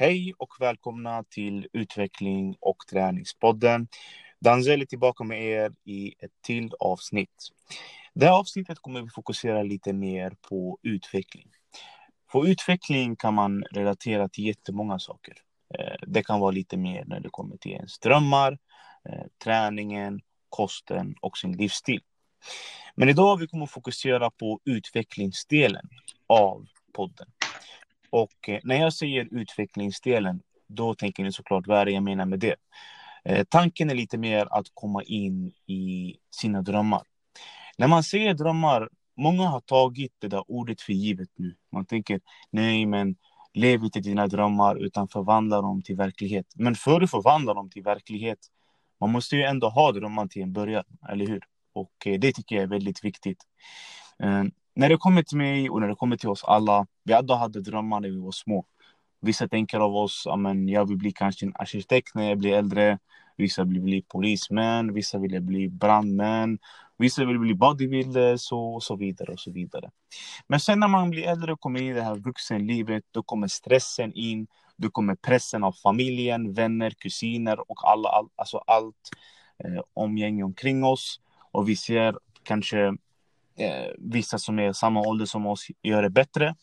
Hej och välkomna till Utveckling och träningspodden. Danzel är tillbaka med er i ett till avsnitt. Det här avsnittet kommer vi fokusera lite mer på utveckling. För utveckling kan man relatera till jättemånga saker. Eh, det kan vara lite mer när det kommer till ens drömmar, eh, träningen, kosten och sin livsstil. Men idag vi kommer fokusera på utvecklingsdelen av podden. Och eh, när jag säger utvecklingsdelen, då tänker ni såklart vad är det jag menar med det. Eh, tanken är lite mer att komma in i sina drömmar. När man säger drömmar, många har tagit det där ordet för givet nu. Man tänker, nej men lev inte dina drömmar utan förvandla dem till verklighet. Men för att förvandla dem till verklighet, man måste ju ändå ha drömmar till en början, eller hur? Och eh, det tycker jag är väldigt viktigt. Eh, när det kommer till mig och när det kommer till oss alla, vi alla hade drömmar när vi var små. Vissa tänker av oss, amen, jag vill bli kanske en arkitekt när jag blir äldre. Vissa vill bli polismän, vissa vill bli brandmän, vissa vill bli bodybuilders och så vidare och så vidare. Men sen när man blir äldre och kommer in i det här vuxenlivet, då kommer stressen in, då kommer pressen av familjen, vänner, kusiner och alla, all, alltså allt eh, omgänge omkring oss. Och vi ser kanske eh, vissa som är samma ålder som oss gör det bättre.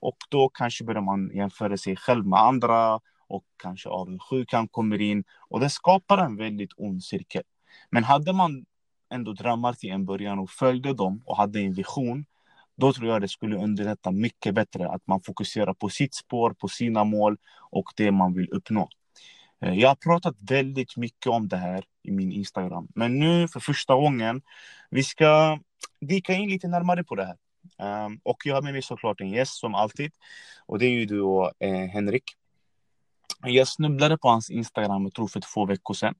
Och då kanske börjar man jämföra sig själv med andra och kanske avundsjukan kommer in och det skapar en väldigt ond cirkel. Men hade man ändå drömmar till en början och följde dem och hade en vision, då tror jag det skulle underlätta mycket bättre att man fokuserar på sitt spår, på sina mål och det man vill uppnå. Eh, jag har pratat väldigt mycket om det här i min Instagram, men nu för första gången, vi ska dyka in lite närmare på det här. Um, och jag har med mig såklart en gäst som alltid. Och det är ju då eh, Henrik. Jag snubblade på hans Instagram, jag tror för två veckor sedan.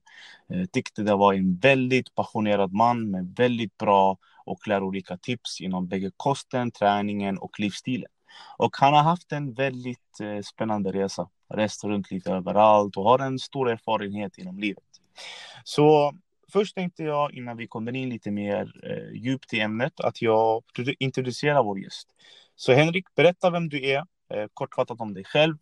Jag tyckte det var en väldigt passionerad man med väldigt bra och lärorika tips inom bägge kosten, träningen och livsstilen. Och han har haft en väldigt eh, spännande resa. Rest runt lite överallt och har en stor erfarenhet inom livet. Så Först tänkte jag, innan vi kommer in lite mer eh, djupt i ämnet, att jag introducerar vår gäst. Så Henrik, berätta vem du är, eh, kortfattat om dig själv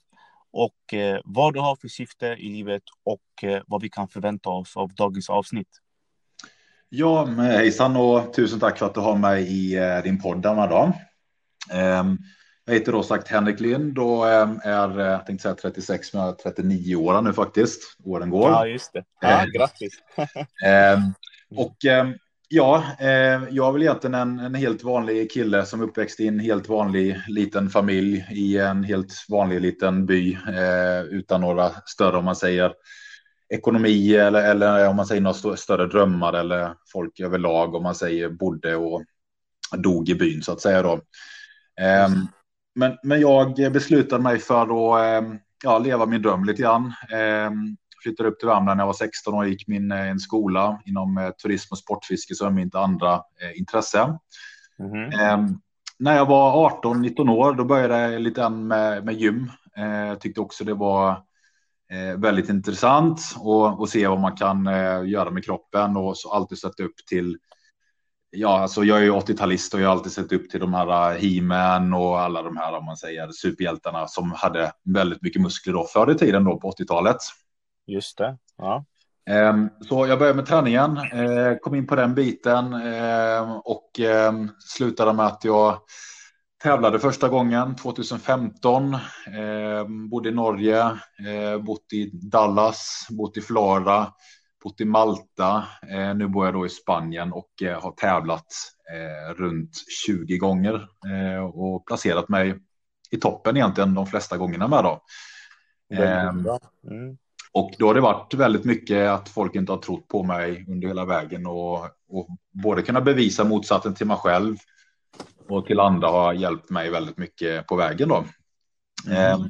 och eh, vad du har för syfte i livet och eh, vad vi kan förvänta oss av dagens avsnitt. Ja, hejsan och tusen tack för att du har mig i eh, din podd denna dag. Ehm, jag heter då sagt Henrik Lind och ehm, är, eh, jag tänkte säga 36, men jag är 39 år nu faktiskt. Åren går. Ja, just det. Ja, grattis. Ehm, och ehm, ja, jag är väl egentligen en, en helt vanlig kille som uppväxt i en helt vanlig liten familj i en helt vanlig liten by eh, utan några större, om man säger, ekonomi eller, eller om man säger några större drömmar eller folk överlag om man säger bodde och dog i byn så att säga då. Mm men, men jag beslutade mig för att ehm, ja, leva min dröm lite grann. Ehm, flyttade upp till Värmland när jag var 16 och gick min eh, en skola inom eh, turism och sportfiske som mitt andra eh, intresse. Mm. när jag var 18-19 år då började jag lite grann med, med gym. Jag tyckte också det var väldigt intressant att se vad man kan göra med kroppen och så alltid sätta upp till Ja, alltså jag är ju 80-talist och jag har alltid sett upp till de här äh, He-Man och alla de här, om man säger, superhjältarna som hade väldigt mycket muskler då förr i tiden då på 80-talet. Just det. Ja. Ehm, så jag började med träningen, eh, kom in på den biten ehm, och ehm, slutade med att jag tävlade första gången 2015. Bodde i Norge, eh, bott i Dallas, bott i Florida bott i Malta. Eh, nu bor jag då i Spanien och eh, har tävlat eh, runt 20 gånger eh, och placerat mig i toppen egentligen de flesta gångerna med då. Ehm, mm. Och då har det varit väldigt mycket att folk inte har trott på mig under hela vägen och, och både kunna bevisa motsatsen till mig själv och till andra har hjälpt mig väldigt mycket på vägen då. Mm. Ehm,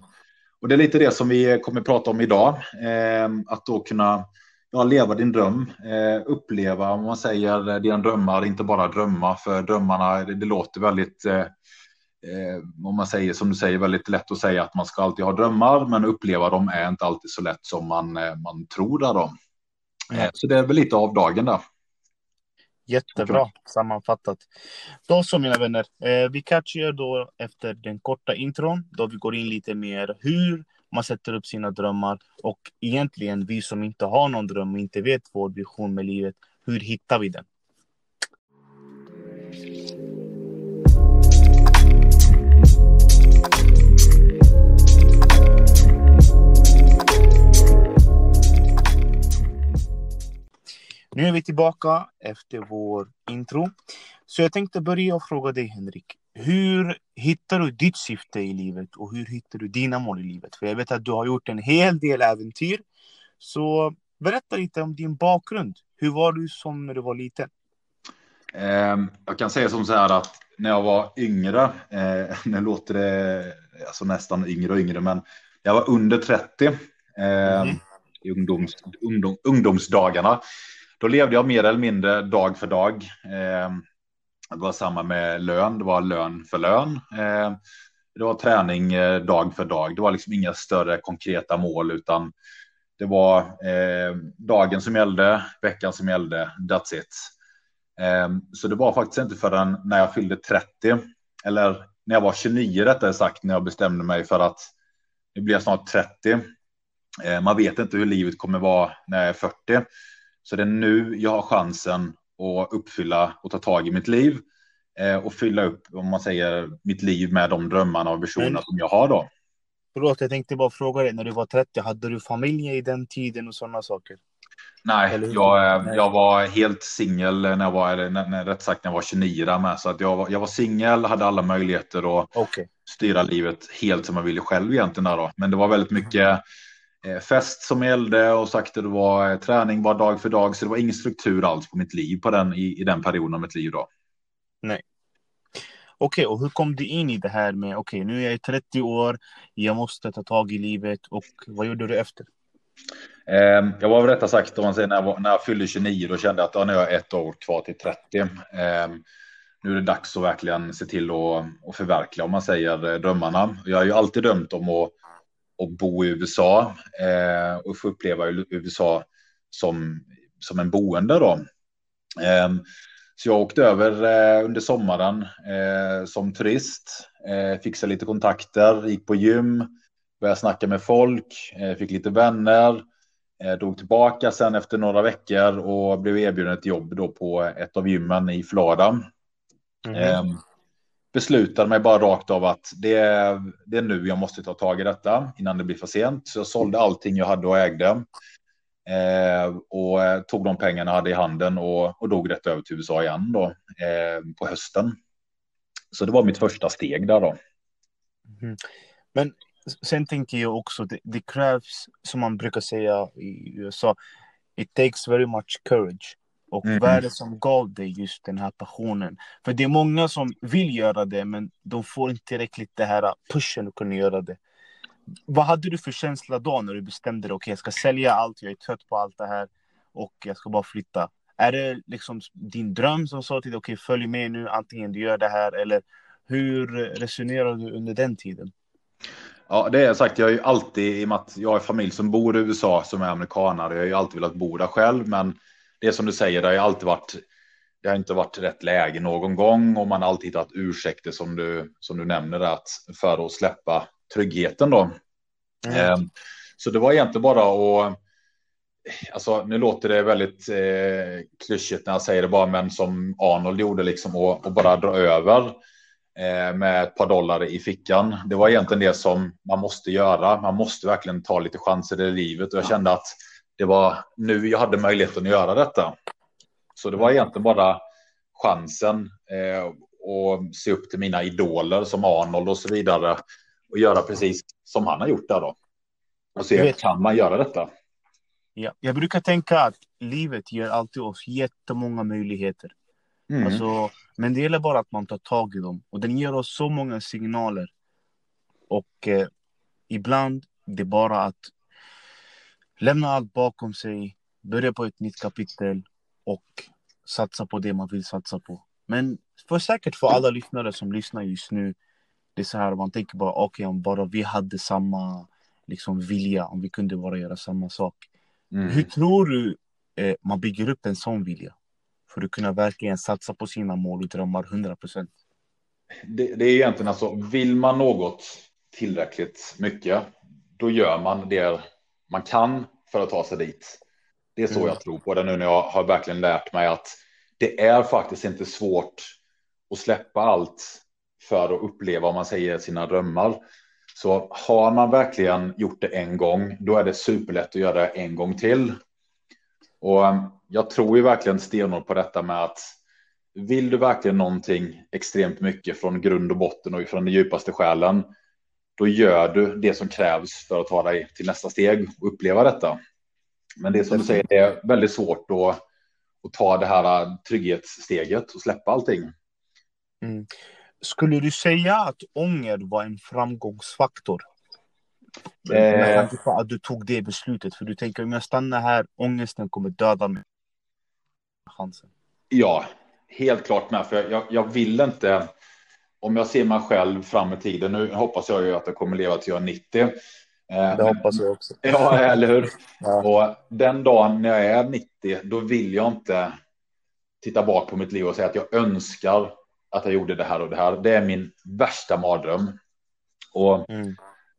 och det är lite det som vi kommer prata om idag. Ehm, att då kunna ja, leva din dröm, eh, uppleva, om man säger dina drömmar, inte bara drömma, för drömmarna, det, det låter väldigt, eh, eh, om man säger som du säger, väldigt lätt att säga att man ska alltid ha drömmar, men uppleva dem är inte alltid så lätt som man, eh, man tror där då. Mm. Så det är väl lite av dagen där. Jättebra sammanfattat. Då så mina vänner, eh, vi catchar då efter den korta intron då vi går in lite mer hur man sätter upp sina drömmar. Och egentligen, vi som inte har någon dröm och inte vet vår vision med livet, hur hittar vi den? Nu är vi tillbaka efter vår intro. Så jag tänkte börja och fråga dig Henrik. Hur hittar du ditt syfte i livet och hur hittar du dina mål i livet? För jag vet att du har gjort en hel del äventyr. Så berätta lite om din bakgrund. Hur var du som när du var liten? Ehm, jag kan säga som så här att när jag var yngre, eh, nu låter det alltså nästan yngre och yngre, men jag var under 30 eh, mm. i ungdoms, ungdom, ungdomsdagarna. Då levde jag mer eller mindre dag för dag. Det var samma med lön, det var lön för lön. Eh, det var träning eh, dag för dag. Det var liksom inga större konkreta mål, utan det var eh, dagen som gällde, veckan som gällde, that's it. Så det var faktiskt inte förrän när jag fyllde 30, eller när jag var 29 rättare sagt, när jag bestämde mig för att nu blir jag snart 30. Man vet inte hur livet kommer vara när jag är 40. Så det är nu jag har chansen att uppfylla och ta tag i mitt liv eh, och fylla upp, om man säger, mitt liv med de drömmarna och visionerna Men, som jag har då. Förlåt, jag tänkte bara fråga dig, när du var 30, hade du familj i den tiden och sådana saker? Nej, jag, eh, Nej. jag var helt singel när jag var, när, när, rätt sagt när jag var 29 där med. Så att jag var, jag var singel, hade alla möjligheter att okay. styra livet helt som jag ville själv egentligen. Där då. Men det var väldigt mycket Eh, fest som gällde och sagt att det var eh, träning var dag för dag. Så det var ingen struktur alls på mitt liv på den, i, i den perioden av mitt liv. Då. Nej. Okej, okay, och hur kom du in i det här med okej, okay, nu är jag 30 år, jag måste ta tag i livet och vad gjorde du efter? Eh, jag var väl rättare sagt, om man säger, när, jag var, när jag fyllde 29, då kände jag att ja, nu har jag ett år kvar till 30. Eh, nu är det dags att verkligen se till att, att förverkliga, om man säger, drömmarna. Jag har ju alltid drömt om att och bo i USA eh, och få uppleva USA som, som en boende då. Eh, så jag åkte över eh, under sommaren eh, som turist, eh, fixade lite kontakter, gick på gym, började snacka med folk, eh, fick lite vänner, drog tillbaka sen efter några veckor och blev erbjuden ett jobb då på ett av gymmen i Florida. Mm beslutade mig bara rakt av att det är, det är nu jag måste ta tag i detta innan det blir för sent. Så jag sålde allting jag hade och ägde eh, och eh, tog de pengarna jag hade i handen och, och dog rätt över till USA igen då eh, på hösten. Så det var mitt första steg där då. Mm. Men sen tänker jag också, det, det krävs som man brukar säga i USA, it takes very much courage. Och mm. vad är det som gav dig just den här passionen? För det är många som vill göra det, men de får inte tillräckligt det här pushen att kunna göra det. Vad hade du för känsla då när du bestämde dig? Okej, okay, jag ska sälja allt, jag är trött på allt det här och jag ska bara flytta. Är det liksom din dröm som sa till dig, okej, okay, följ med nu, antingen du gör det här eller hur resonerar du under den tiden? Ja, det är sagt. Jag har ju alltid, i och med att jag har familj som bor i USA som är amerikanare, jag har ju alltid velat bo där själv, men det är som du säger, det har alltid varit. Det har inte varit rätt läge någon gång och man har alltid hittat ursäkter som du som du nämner att för att släppa tryggheten då. Mm. Eh, så det var egentligen bara att. Alltså, nu låter det väldigt eh, klyschigt när jag säger det bara, men som Arnold gjorde liksom och, och bara dra över eh, med ett par dollar i fickan. Det var egentligen det som man måste göra. Man måste verkligen ta lite chanser i livet och jag kände att det var nu jag hade möjligheten att göra detta. Så det var egentligen bara chansen eh, och se upp till mina idoler som Arnold och så vidare och göra precis som han har gjort där då. Och se, vet, kan man göra detta? Ja, jag brukar tänka att livet ger alltid oss jättemånga möjligheter. Mm. Alltså, men det gäller bara att man tar tag i dem. Och den ger oss så många signaler. Och eh, ibland det är bara att lämna allt bakom sig, börja på ett nytt kapitel och satsa på det man vill satsa på. Men för säkert för alla lyssnare som lyssnar just nu, det är så här, man tänker bara okej okay, om bara vi hade samma liksom, vilja, om vi kunde bara göra samma sak. Mm. Hur tror du eh, man bygger upp en sån vilja? För att kunna verkligen satsa på sina mål och drömmar 100 procent. Det, det är egentligen alltså, vill man något tillräckligt mycket, då gör man det man kan för att ta sig dit. Det är så mm. jag tror på det nu när jag har verkligen lärt mig att det är faktiskt inte svårt att släppa allt för att uppleva, om man säger, sina drömmar. Så har man verkligen gjort det en gång, då är det superlätt att göra det en gång till. Och um, jag tror ju verkligen stenhårt på detta med att vill du verkligen någonting extremt mycket från grund och botten och från den djupaste själen, då gör du det som krävs för att ta dig till nästa steg och uppleva detta. Men det som du säger, det är väldigt svårt att, att ta det här trygghetssteget och släppa allting. Mm. Skulle du säga att ånger var en framgångsfaktor? Eh, att du tog det beslutet, för du tänker om jag stannar här, ångesten kommer döda mig. Chansen. Ja, helt klart med, för jag, jag vill inte, om jag ser mig själv fram i tiden, nu hoppas jag ju att jag kommer leva till jag är 90. Eh, det hoppas jag också. Ja, eller hur? Ja. Och den dagen när jag är 90, då vill jag inte titta bak på mitt liv och säga att jag önskar att jag gjorde det här och det här. Det är min värsta mardröm. Och mm.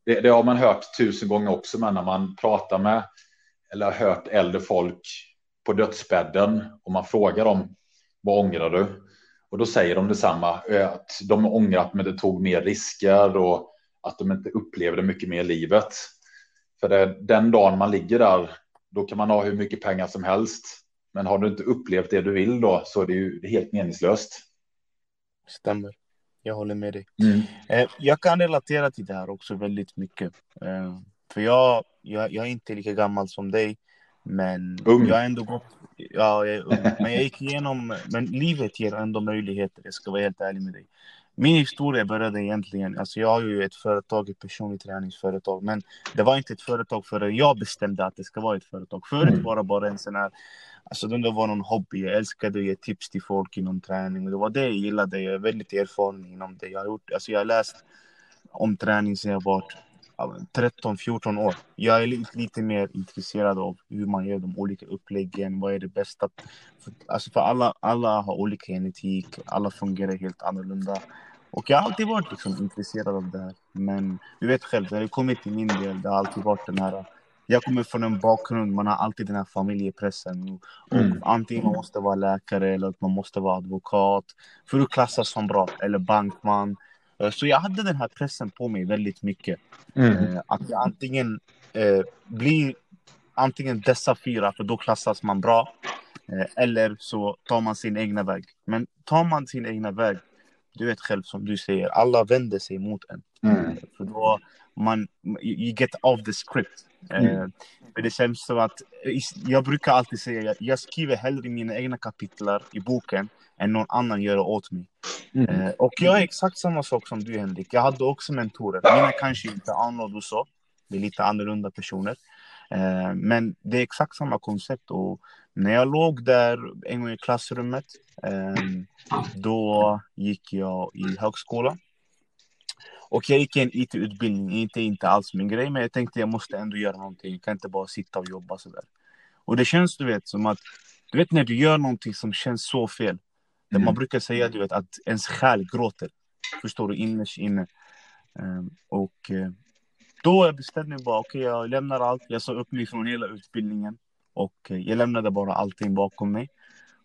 det, det, har man hört tusen gånger också, men när man pratar med eller har hört äldre folk på dödsbädden och man frågar dem vad ångrar du? Och då säger de detsamma, eh, att de ångrar att de tog mer risker och att de inte upplevde mycket mer livet. För det, den dagen man ligger där, då kan man ha hur mycket pengar som helst. Men har du inte upplevt det du vill då så är det ju helt meningslöst. Stämmer. Jag håller med dig. Mm. Eh, jag kan relatera till det här också väldigt mycket. Eh, för jag, jag, jag är inte lika gammal som dig. Men ung. jag har ändå gått... Ja, jag är ung. Men jag gick igenom... Men livet ger ändå möjligheter. Jag ska vara helt ärlig med dig. Min historia började egentligen, alltså jag har ju ett företag, ett personligt träningsföretag, men det var inte ett företag förrän jag bestämde att det ska vara ett företag. Förut mm. var det bara en sån här, alltså det var någon hobby, jag älskade att ge tips till folk inom träning, det var det jag gillade, jag är väldigt erfaren inom det. Jag har, gjort, alltså jag har läst om träning sedan jag var 13-14 år. Jag är lite, mer intresserad av hur man gör de olika uppläggen, vad är det bästa? För, alltså för alla, alla har olika genetik, alla fungerar helt annorlunda. Och jag har alltid varit liksom intresserad av det här. Men du vet själv, när det kommer till min del, det har alltid varit den här jag kommer från en bakgrund, man har alltid den här familjepressen. Och mm. Antingen man måste vara läkare eller att man måste vara advokat för att klassas som bra, eller bankman. Eh, så jag hade den här pressen på mig väldigt mycket. Mm. Eh, att jag antingen eh, blir antingen dessa fyra, för då klassas man bra. eller så tar man sin egna väg. Men tar man sin egna väg, du vet själv som du säger, alla vänder sig mot en. Mm. För då man, you get off the script. Mm. men det känns som att, jag brukar alltid säga, jag skriver hellre mina egna kapitlar i boken än någon annan gör åt mig. Mm. Eh, och jag är exakt samma sak som du Henrik. Jag hade också mentorer. Mina kanske inte och så. Det är lite annorlunda personer. Eh, men det är exakt samma koncept. Och när jag låg där en gång i klassrummet, eh, då gick jag i högskolan. Och jag gick en IT-utbildning, inte, inte alls min grej, men jag tänkte jag måste ändå göra någonting. Jag kan inte bara sitta och jobba sådär. Och det känns, du vet, som att, du vet när du gör någonting som känns så fel. Mm. Man brukar säga du vet, att ens själ gråter. Förstår du? Innerst inne. Um, och uh, då bestämde jag bara, okej okay, jag lämnar allt. Jag sa upp mig från hela utbildningen. Och uh, jag lämnade bara allting bakom mig.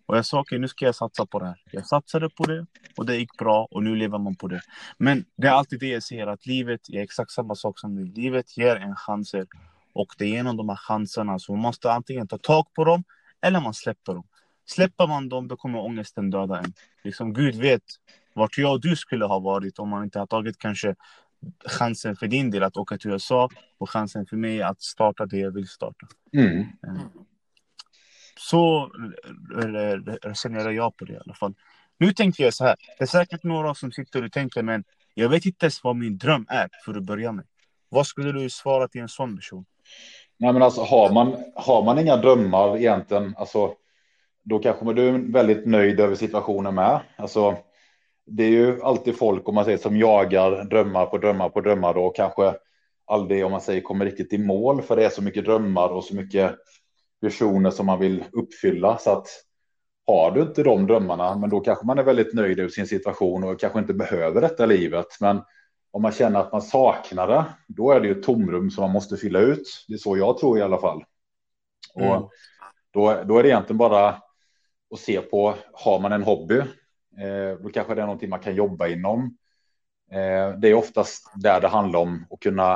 Och jag sa okej, okay, nu ska jag satsa på det här. Jag satsade på det och det gick bra och nu lever man på det. Men det är alltid det jag ser, att livet är exakt samma sak som nu. Livet ger en chanser och det är genom de här chanserna som man måste antingen ta tag på dem eller man släpper dem. Släpper man dem, då kommer ångesten döda en. Liksom, Gud vet vart jag och du skulle ha varit om man inte har tagit kanske chansen för din del att åka till USA och chansen för mig att starta det jag vill starta. Mm. Eh, så resonerar jag på det i alla fall. Nu tänkte jag så här, det är säkert några som sitter och tänker men jag vet inte ens vad min dröm är för att börja med. Vad skulle du svara till en sån person? Nej men alltså har man, har man inga drömmar egentligen, alltså då kanske man är väldigt nöjd över situationen med. Alltså, det är ju alltid folk om man säger som jagar drömmar på drömmar på drömmar då kanske aldrig om man säger kommer riktigt i mål för det är så mycket drömmar och så mycket visioner som man vill uppfylla så att har du inte de drömmarna men då kanske man är väldigt nöjd över sin situation och kanske inte behöver detta livet men om man känner att man saknar det, då är det ju ett tomrum som man måste fylla ut. Det är så jag tror i alla fall. Mm. Och då, då är det egentligen bara att se på, har man en hobby, eh, då kanske det är någonting man kan jobba inom. Eh, det är oftast där det handlar om att kunna,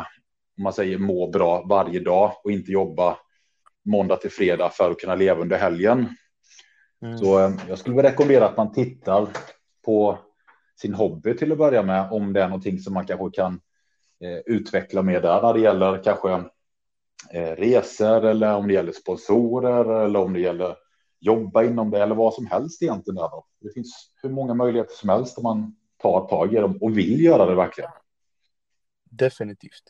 om man säger må bra varje dag och inte jobba måndag till fredag för att kunna leva under helgen. Mm. Så eh, jag skulle rekommendera att man tittar på sin hobby till att börja med, om det är någonting som man kanske kan eh, utveckla mer där när det gäller kanske eh, resor eller om det gäller sponsorer eller om det gäller jobba inom det eller vad som helst egentligen. Där då. Det finns hur många möjligheter som helst om man tar tag i dem och vill göra det verkligen. Definitivt.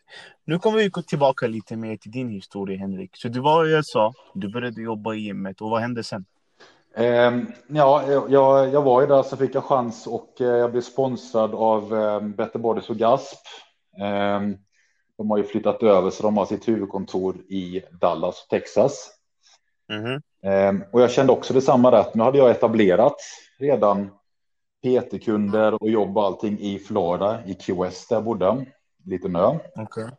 Nu kommer vi gå tillbaka lite mer till din historia, Henrik. Så du var i USA, du började jobba i gymmet och vad hände sen? Eh, ja, jag, jag var ju där så fick jag chans och eh, jag blev sponsrad av eh, Better Bodies och Gasp. Eh, de har ju flyttat över så de har sitt huvudkontor i Dallas, Texas. Mm -hmm. Och jag kände också detsamma där. Nu hade jag etablerat redan PT-kunder och jobb och allting i Florida, i Key West där jag bodde, liten ö. Okay.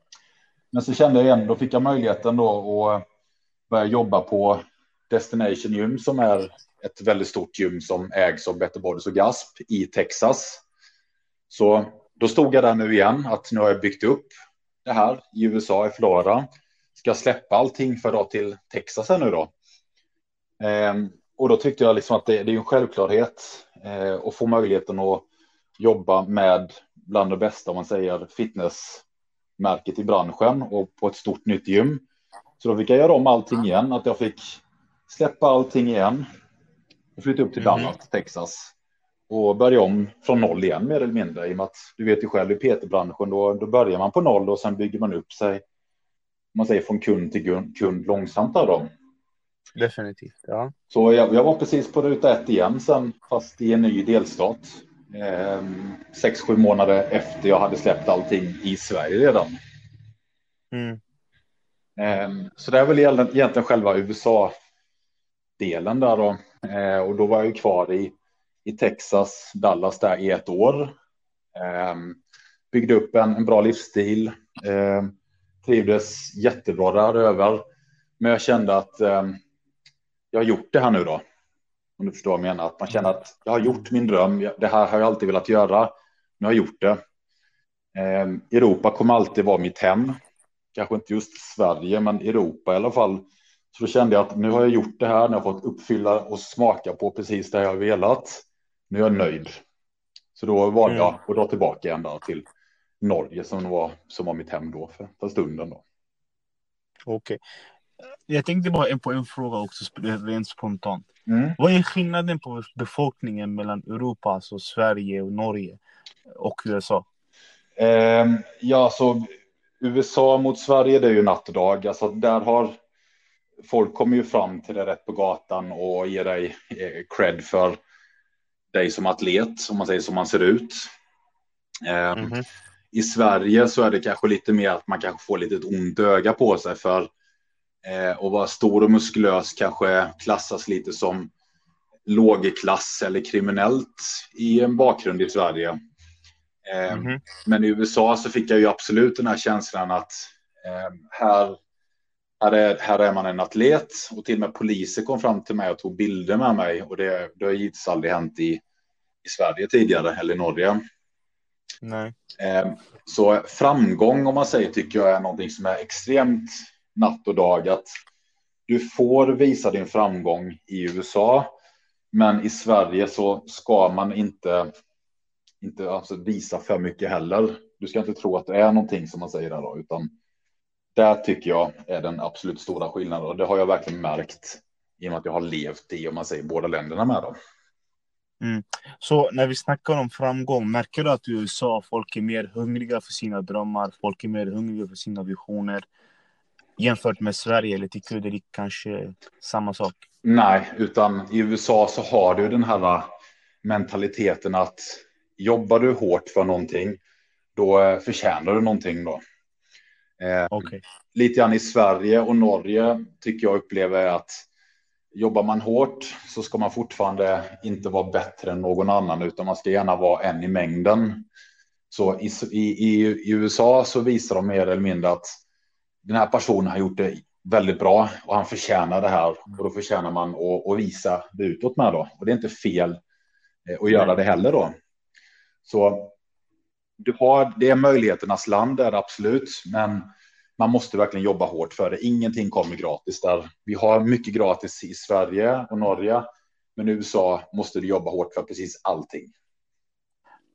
Men så kände jag igen, då fick jag möjligheten då att börja jobba på Destination Gym som är ett väldigt stort gym som ägs av Better Bodies och Gasp i Texas. Så då stod jag där nu igen att nu har jag byggt upp det här i USA, i Florida. Ska jag släppa allting för att till Texas här nu då? Ehm, och då tyckte jag liksom att det, det är en självklarhet eh, att få möjligheten att jobba med bland det bästa om man säger fitnessmärket i branschen och på ett stort nytt gym. Så då fick jag göra om allting igen, att jag fick släppa allting igen och flytta upp till. Dallas, mm. Texas och börja om från noll igen mer eller mindre. I och med att du vet ju själv i PT-branschen då, då börjar man på noll och sen bygger man upp sig. Man säger från kund till kund, kund långsamt där då. Definitivt, ja. Så jag, jag, var precis på ruta ett igen sen, fast i en ny delstat. Eh, sex, sju månader efter jag hade släppt allting i Sverige redan. Mm. Eh, så det är väl egentligen själva USA-delen där då. Eh, och då var jag ju kvar i, i Texas, Dallas där i ett år. Eh, byggde upp en, en bra livsstil. Eh, trivdes jättebra där över. Men jag kände att ehm, jag har gjort det här nu då. Om du förstår vad jag menar. Att man känner att jag har gjort min dröm. Det här har jag alltid velat göra. Nu har jag gjort det. Eh, Europa kommer alltid vara mitt hem. Kanske inte just Sverige, men Europa i alla fall. Så då kände jag att nu har jag gjort det här. Nu har jag fått uppfylla och smaka på precis det jag har velat. Nu är jag nöjd. Så då valde jag att dra tillbaka ända till Norge som var, som var mitt hem då för, för stunden. Då. Okej. Jag tänkte bara på en fråga också, rent spontant. Mm. Vad är skillnaden på befolkningen mellan Europa, alltså Sverige och Norge och USA? Eh, ja, så USA mot Sverige, det är ju natt och dag. Alltså, där har folk kommer ju fram till det rätt på gatan och ger dig eh, cred för dig som atlet, om man säger som man ser ut. Eh, mm -hmm. I Sverige så är det kanske lite mer att man kanske får lite ont öga på sig för Eh, och vara stor och muskulös kanske klassas lite som lågklass eller kriminellt i en bakgrund i Sverige. Eh, mm -hmm. Men i USA så fick jag ju absolut den här känslan att eh, här, här, är, här är man en atlet och till och med poliser kom fram till mig och tog bilder med mig och det, det har givetvis aldrig hänt i, i Sverige tidigare eller i Norge. Nej. Så framgång om man säger tycker jag är någonting som är extremt Mm. natt och dag att du får visa din framgång i USA, men i Sverige så ska man inte, inte alltså visa för mycket heller. Du ska inte tro att det är någonting som man säger där då, utan där tycker jag är den absolut stora skillnaden och det har jag verkligen märkt i och med att jag har levt i, om man säger båda länderna med dem. Mm. Så när vi snackar om framgång, märker du att i USA folk är mer hungriga för sina drömmar, folk är mer hungriga för sina visioner? Jämfört med Sverige? Eller tycker du det är kanske samma sak? Nej, utan i USA så har du den här mentaliteten att jobbar du hårt för någonting, då eh, förtjänar du någonting då. Eh, okay. Lite grann i Sverige och Norge tycker jag upplever att jobbar man hårt så ska man fortfarande inte vara bättre än någon annan, utan man ska gärna vara en i mängden. Så i, i, i USA så visar de mer eller mindre att den här personen har gjort det väldigt bra och han förtjänar det här och då förtjänar man att, att visa det utåt med då. Och det är inte fel eh, att göra det heller då. Så du har, det är möjligheternas land är det absolut, men man måste verkligen jobba hårt för det. Ingenting kommer gratis där. Vi har mycket gratis i Sverige och Norge, men i USA måste du jobba hårt för precis allting.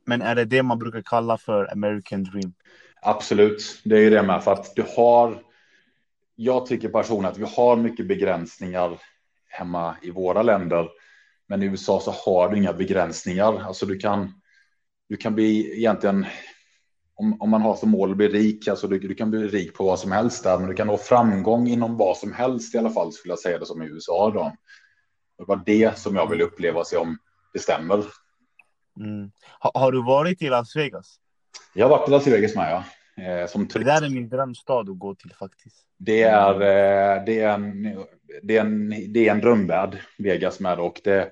Men är det det man brukar kalla för American dream? Absolut, det är ju det med för att du har. Jag tycker personligen att vi har mycket begränsningar hemma i våra länder, men i USA så har du inga begränsningar. Alltså du kan. Du kan bli egentligen om, om man har som mål att bli rik, alltså du, du, kan bli rik på vad som helst där, men du kan nå framgång inom vad som helst i alla fall, skulle jag säga det som i USA då. Det var det som jag vill uppleva, se om det stämmer. Mm. Ha, har du varit i Las Vegas? Jag har varit i Las Vegas med, ja. Eh, som det där är min drömstad att gå till faktiskt. Det är, eh, det är, en, det är, en, det är en drömvärld, Vegas med. Och det,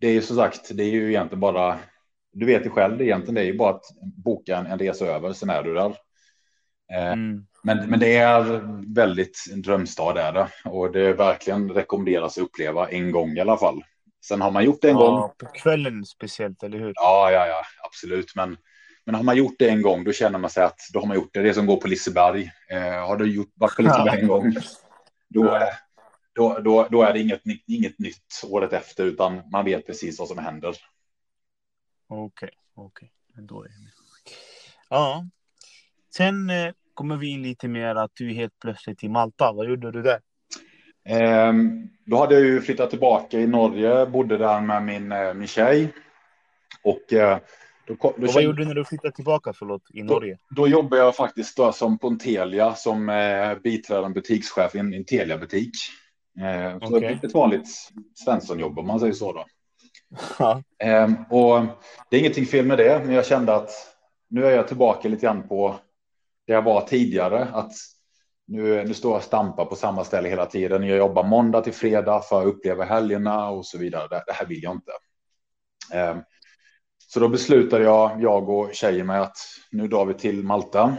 det är ju som sagt, det är ju egentligen bara du vet ju själv, det egentligen det är ju bara att boka en, en resa över, sen är du där. Eh, mm. Men, men det är väldigt en drömstad är det och det är verkligen rekommenderas att uppleva en gång i alla fall. Sen har man gjort det en ja, gång. På kvällen speciellt, eller hur? Ja, ja, ja, absolut. Men, men har man gjort det en gång, då känner man sig att då har man gjort det. Det som går på Liseberg. Eh, har du gjort, varit på Liseberg en gång, då, då, då, då är det inget, inget nytt året efter, utan man vet precis vad som händer. Okej, okej. Då är det. Ja. Sen eh, kommer vi in lite mer att du är helt plötsligt i Malta. Vad gjorde du där? Eh, då hade jag ju flyttat tillbaka i Norge, bodde där med min, eh, min tjej. Och, eh, då, då vad gjorde du när du flyttade tillbaka förlåt, i Norge? Då, då jobbade jag faktiskt då som på en Telia som eh, biträdande butikschef i en, en Telia-butik. Eh, så okay. ett vanligt Svenssonjobb om man säger så då. Ehm, och det är ingenting fel med det, men jag kände att nu är jag tillbaka lite grann på det jag var tidigare. Att nu, nu står jag och stampar på samma ställe hela tiden. Jag jobbar måndag till fredag för att uppleva helgerna och så vidare. Det, det här vill jag inte. Ehm, så då beslutade jag, jag och tjejen med att nu drar vi till Malta.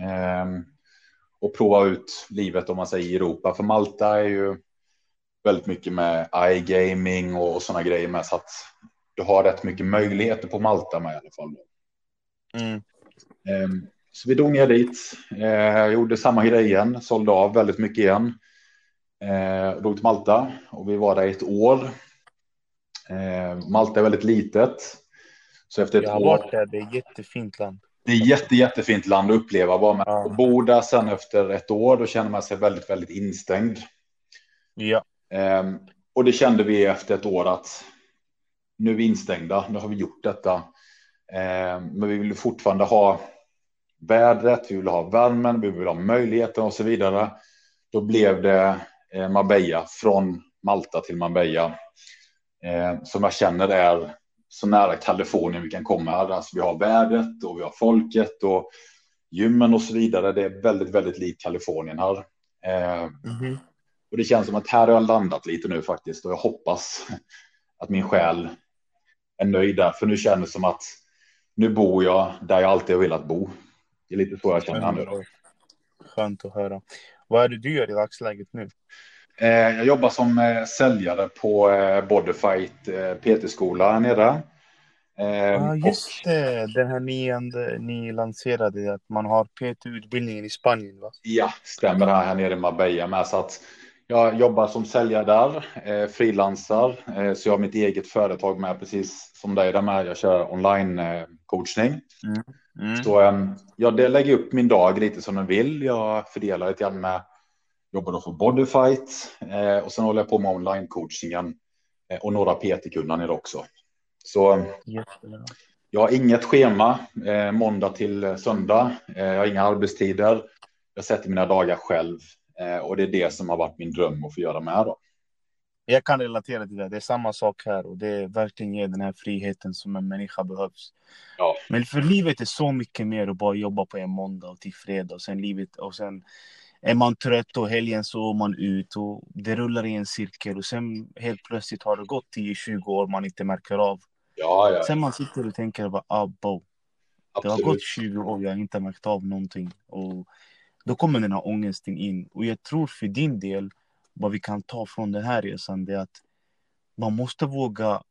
Ehm, och prova ut livet om man säger i Europa. För Malta är ju väldigt mycket med iGaming och sådana grejer med så att du har rätt mycket möjligheter på Malta med i alla fall. Mm. Ehm, så vi ner dit, eh, gjorde samma grej igen, sålde av väldigt mycket igen. Eh, drog till Malta och vi var där ett år. Eh, Malta är väldigt litet. Så efter ett Jag har. Varit där, det är jättefint land. Det är jätte, jättefint land att uppleva. Bara med ja. att bo där sen efter ett år, då känner man sig väldigt, väldigt instängd. Ja. Um, och det kände vi efter ett år att nu är vi instängda, nu har vi gjort detta. Um, men vi vill fortfarande ha vädret, vi vill ha värmen, vi vill ha möjligheten och så vidare. Då blev det eh, Marbella från Malta till Marbella eh, som jag känner är så nära Kalifornien vi kan komma. Alltså vi har vädret och vi har folket och gymmen och så vidare. Det är väldigt, väldigt likt Kalifornien här. Eh, mm -hmm. Och det känns som att här har jag landat lite nu faktiskt och jag hoppas att min själ är nöjd där. För nu känns det som att nu bor jag där jag alltid har velat bo. Det är lite så jag känner nu. Skönt att höra. Vad är det du gör i dagsläget nu? Eh, jag jobbar som eh, säljare på eh, Bodyfight PT-skola här nere. Ja, just det. Den här nionde ni lanserade, att man har PT-utbildningen i Spanien, va? Ja, stämmer här, här nere i Marbella med. Så att jag jobbar som säljare där, eh, frilansar, eh, så jag har mitt eget företag med precis som dig där med. Jag kör online eh, coachning. Mm. Mm. Så eh, jag lägger upp min dag lite som den vill. Jag fördelar lite grann med jobbar då för Bodyfight eh, och sen håller jag på med online coachingen eh, och några PT-kunder också. Så jag har inget schema eh, måndag till söndag. Eh, jag har inga arbetstider. Jag sätter mina dagar själv Eh, och det är det som har varit min dröm att få göra med. Då. Jag kan relatera till det. Det är samma sak här och det är verkligen ger den här friheten som en människa behövs. Ja. Men för livet är så mycket mer att bara jobba på en måndag och till fredag och sen livet och sen är man trött och helgen så är man ut och det rullar i en cirkel och sen helt plötsligt har det gått 10-20 år man inte märker av. Ja, ja. Sen man sitter och tänker bara, ah, bo. Det har gått 20 år, jag har inte märkt av någonting. Och då kommer den här ångesten in. Och jag tror för din del, vad vi kan ta från den här resan, det är att man måste våga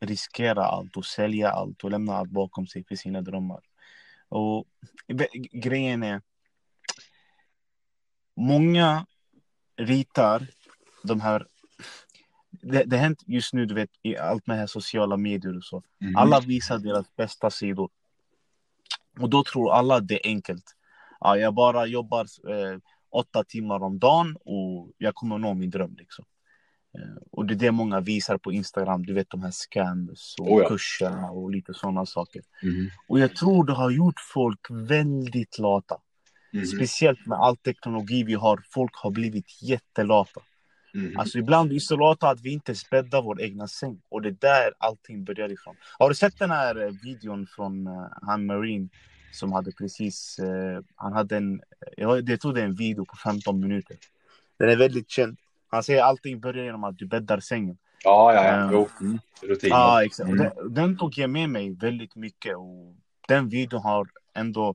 riskera allt och sälja allt och lämna allt bakom sig för sina drömmar. Och grejen är, många ritar de här det, det hänt just nu, du vet, i allt med här sociala medier och så. Mm. Alla visar deras bästa sidor. Och då tror alla att det är enkelt. Ja, jag bara jobbar eh, åtta timmar om dagen och jag kommer nå min dröm. Liksom. Eh, och det är det många visar på Instagram, du vet de här scams och oh ja. kurserna och lite sådana saker. Mm. Och jag tror det har gjort folk väldigt lata. Mm. Speciellt med all teknologi vi har, folk har blivit jättelata. Mm. Alltså ibland är vi så lata att vi inte bäddar vår egna säng. Och det är där allting börjar ifrån. Har du sett den här eh, videon från uh, han Marine som hade precis, uh, han hade en, jag tror det är en video på 15 minuter. Den är väldigt känd. Han säger allting börjar genom att du bäddar sängen. Ja, ja, ja. Jo. Mm. Rutin. Ja, exakt. Mm. Den, den, tog jag med mig väldigt mycket. Och den videon har ändå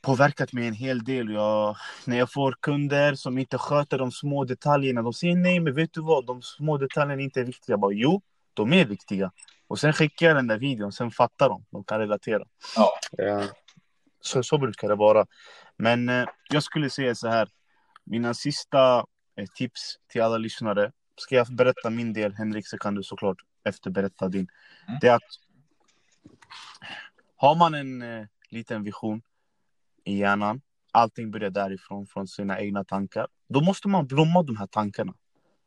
påverkat mig en hel del. Jag, när jag får kunder som inte sköter de små detaljerna, de säger nej, men vet du vad, de små detaljerna är inte viktiga. Jag bara, jo, de är viktiga. Och sen skickar jag den där videon, sen fattar de, de kan relatera. Ja. Så, så brukar det vara. Men eh, jag skulle säga så här, mina sista eh, tips till alla lyssnare. Ska jag berätta min del, Henrik, så kan du såklart efterberätta din. Mm. Det är att har man en eh, liten vision i hjärnan. Allting börjar därifrån, från sina egna tankar. Då måste man blomma de här tankarna.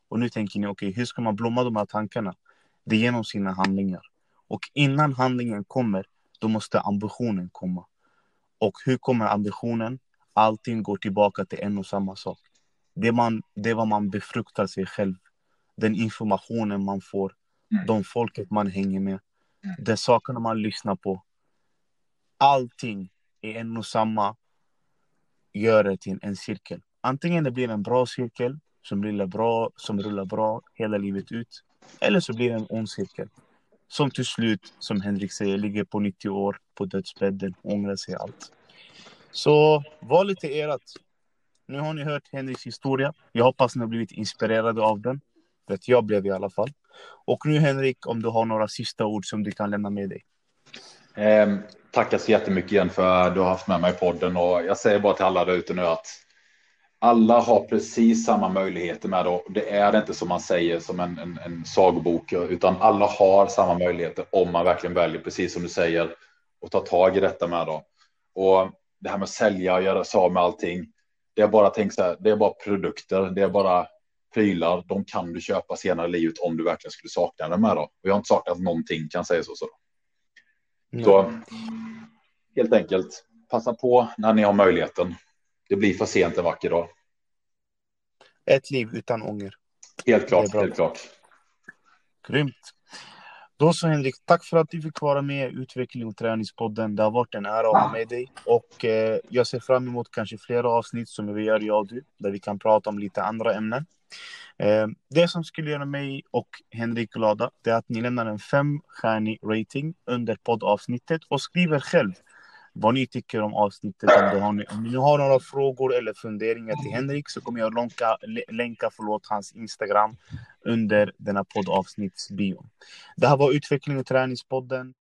Och nu tänker ni, okej, okay, hur ska man blomma de här tankarna? Det är genom sina handlingar. Och innan handlingen kommer, då måste ambitionen komma. Och hur kommer ambitionen? Allting går tillbaka till en och samma sak. Det, man, det är vad man befruktar sig själv. Den informationen man får. Mm. De folket man hänger med. Mm. De sakerna man lyssnar på. Allting i en och samma gör det till en cirkel. Antingen det blir en bra cirkel som rullar bra, som rullar bra hela livet ut. Eller så blir det en ond cirkel. Som till slut, som Henrik säger, ligger på 90 år på dödsbädden och ångrar sig allt. Så var lite erat. Nu har ni hört Henriks historia. Jag hoppas ni har blivit inspirerade av den. För att jag blev i alla fall. Och nu Henrik, om du har några sista ord som du kan lämna med dig. Ehm, tackar så jättemycket igen för att du har haft med mig i podden och jag säger bara till alla där ute nu att alla har precis samma möjligheter med det. Det är inte som man säger som en, en, en sagobok, utan alla har samma möjligheter om man verkligen väljer, precis som du säger, och ta tag i detta med då. Och det här med att sälja och göra sig av med allting. Det är bara tänk så här, det är bara produkter, det är bara prylar. De kan du köpa senare i livet om du verkligen skulle sakna dem här då. Och jag har inte saknat någonting kan säga så. så. Så helt enkelt passa på när ni har möjligheten. Det blir för sent en vacker dag. Ett liv utan ånger. Helt klart, helt klart. Grymt. Då så Henrik, tack för att du fick vara med i Utveckling och träningspodden. Det har varit en ära att ha med dig. Och eh, jag ser fram emot kanske flera avsnitt som vi gör jag och du, där vi kan prata om lite andra ämnen. Eh, det som skulle göra mig och Henrik glada, det är att ni lämnar en femstjärnig rating under poddavsnittet och skriver själv vad ni tycker om avsnittet. Om, har ni, om ni har några frågor eller funderingar till Henrik så kommer jag länka, länka förlåt, hans Instagram under denna poddavsnittsbio. Det här var Utveckling och träningspodden.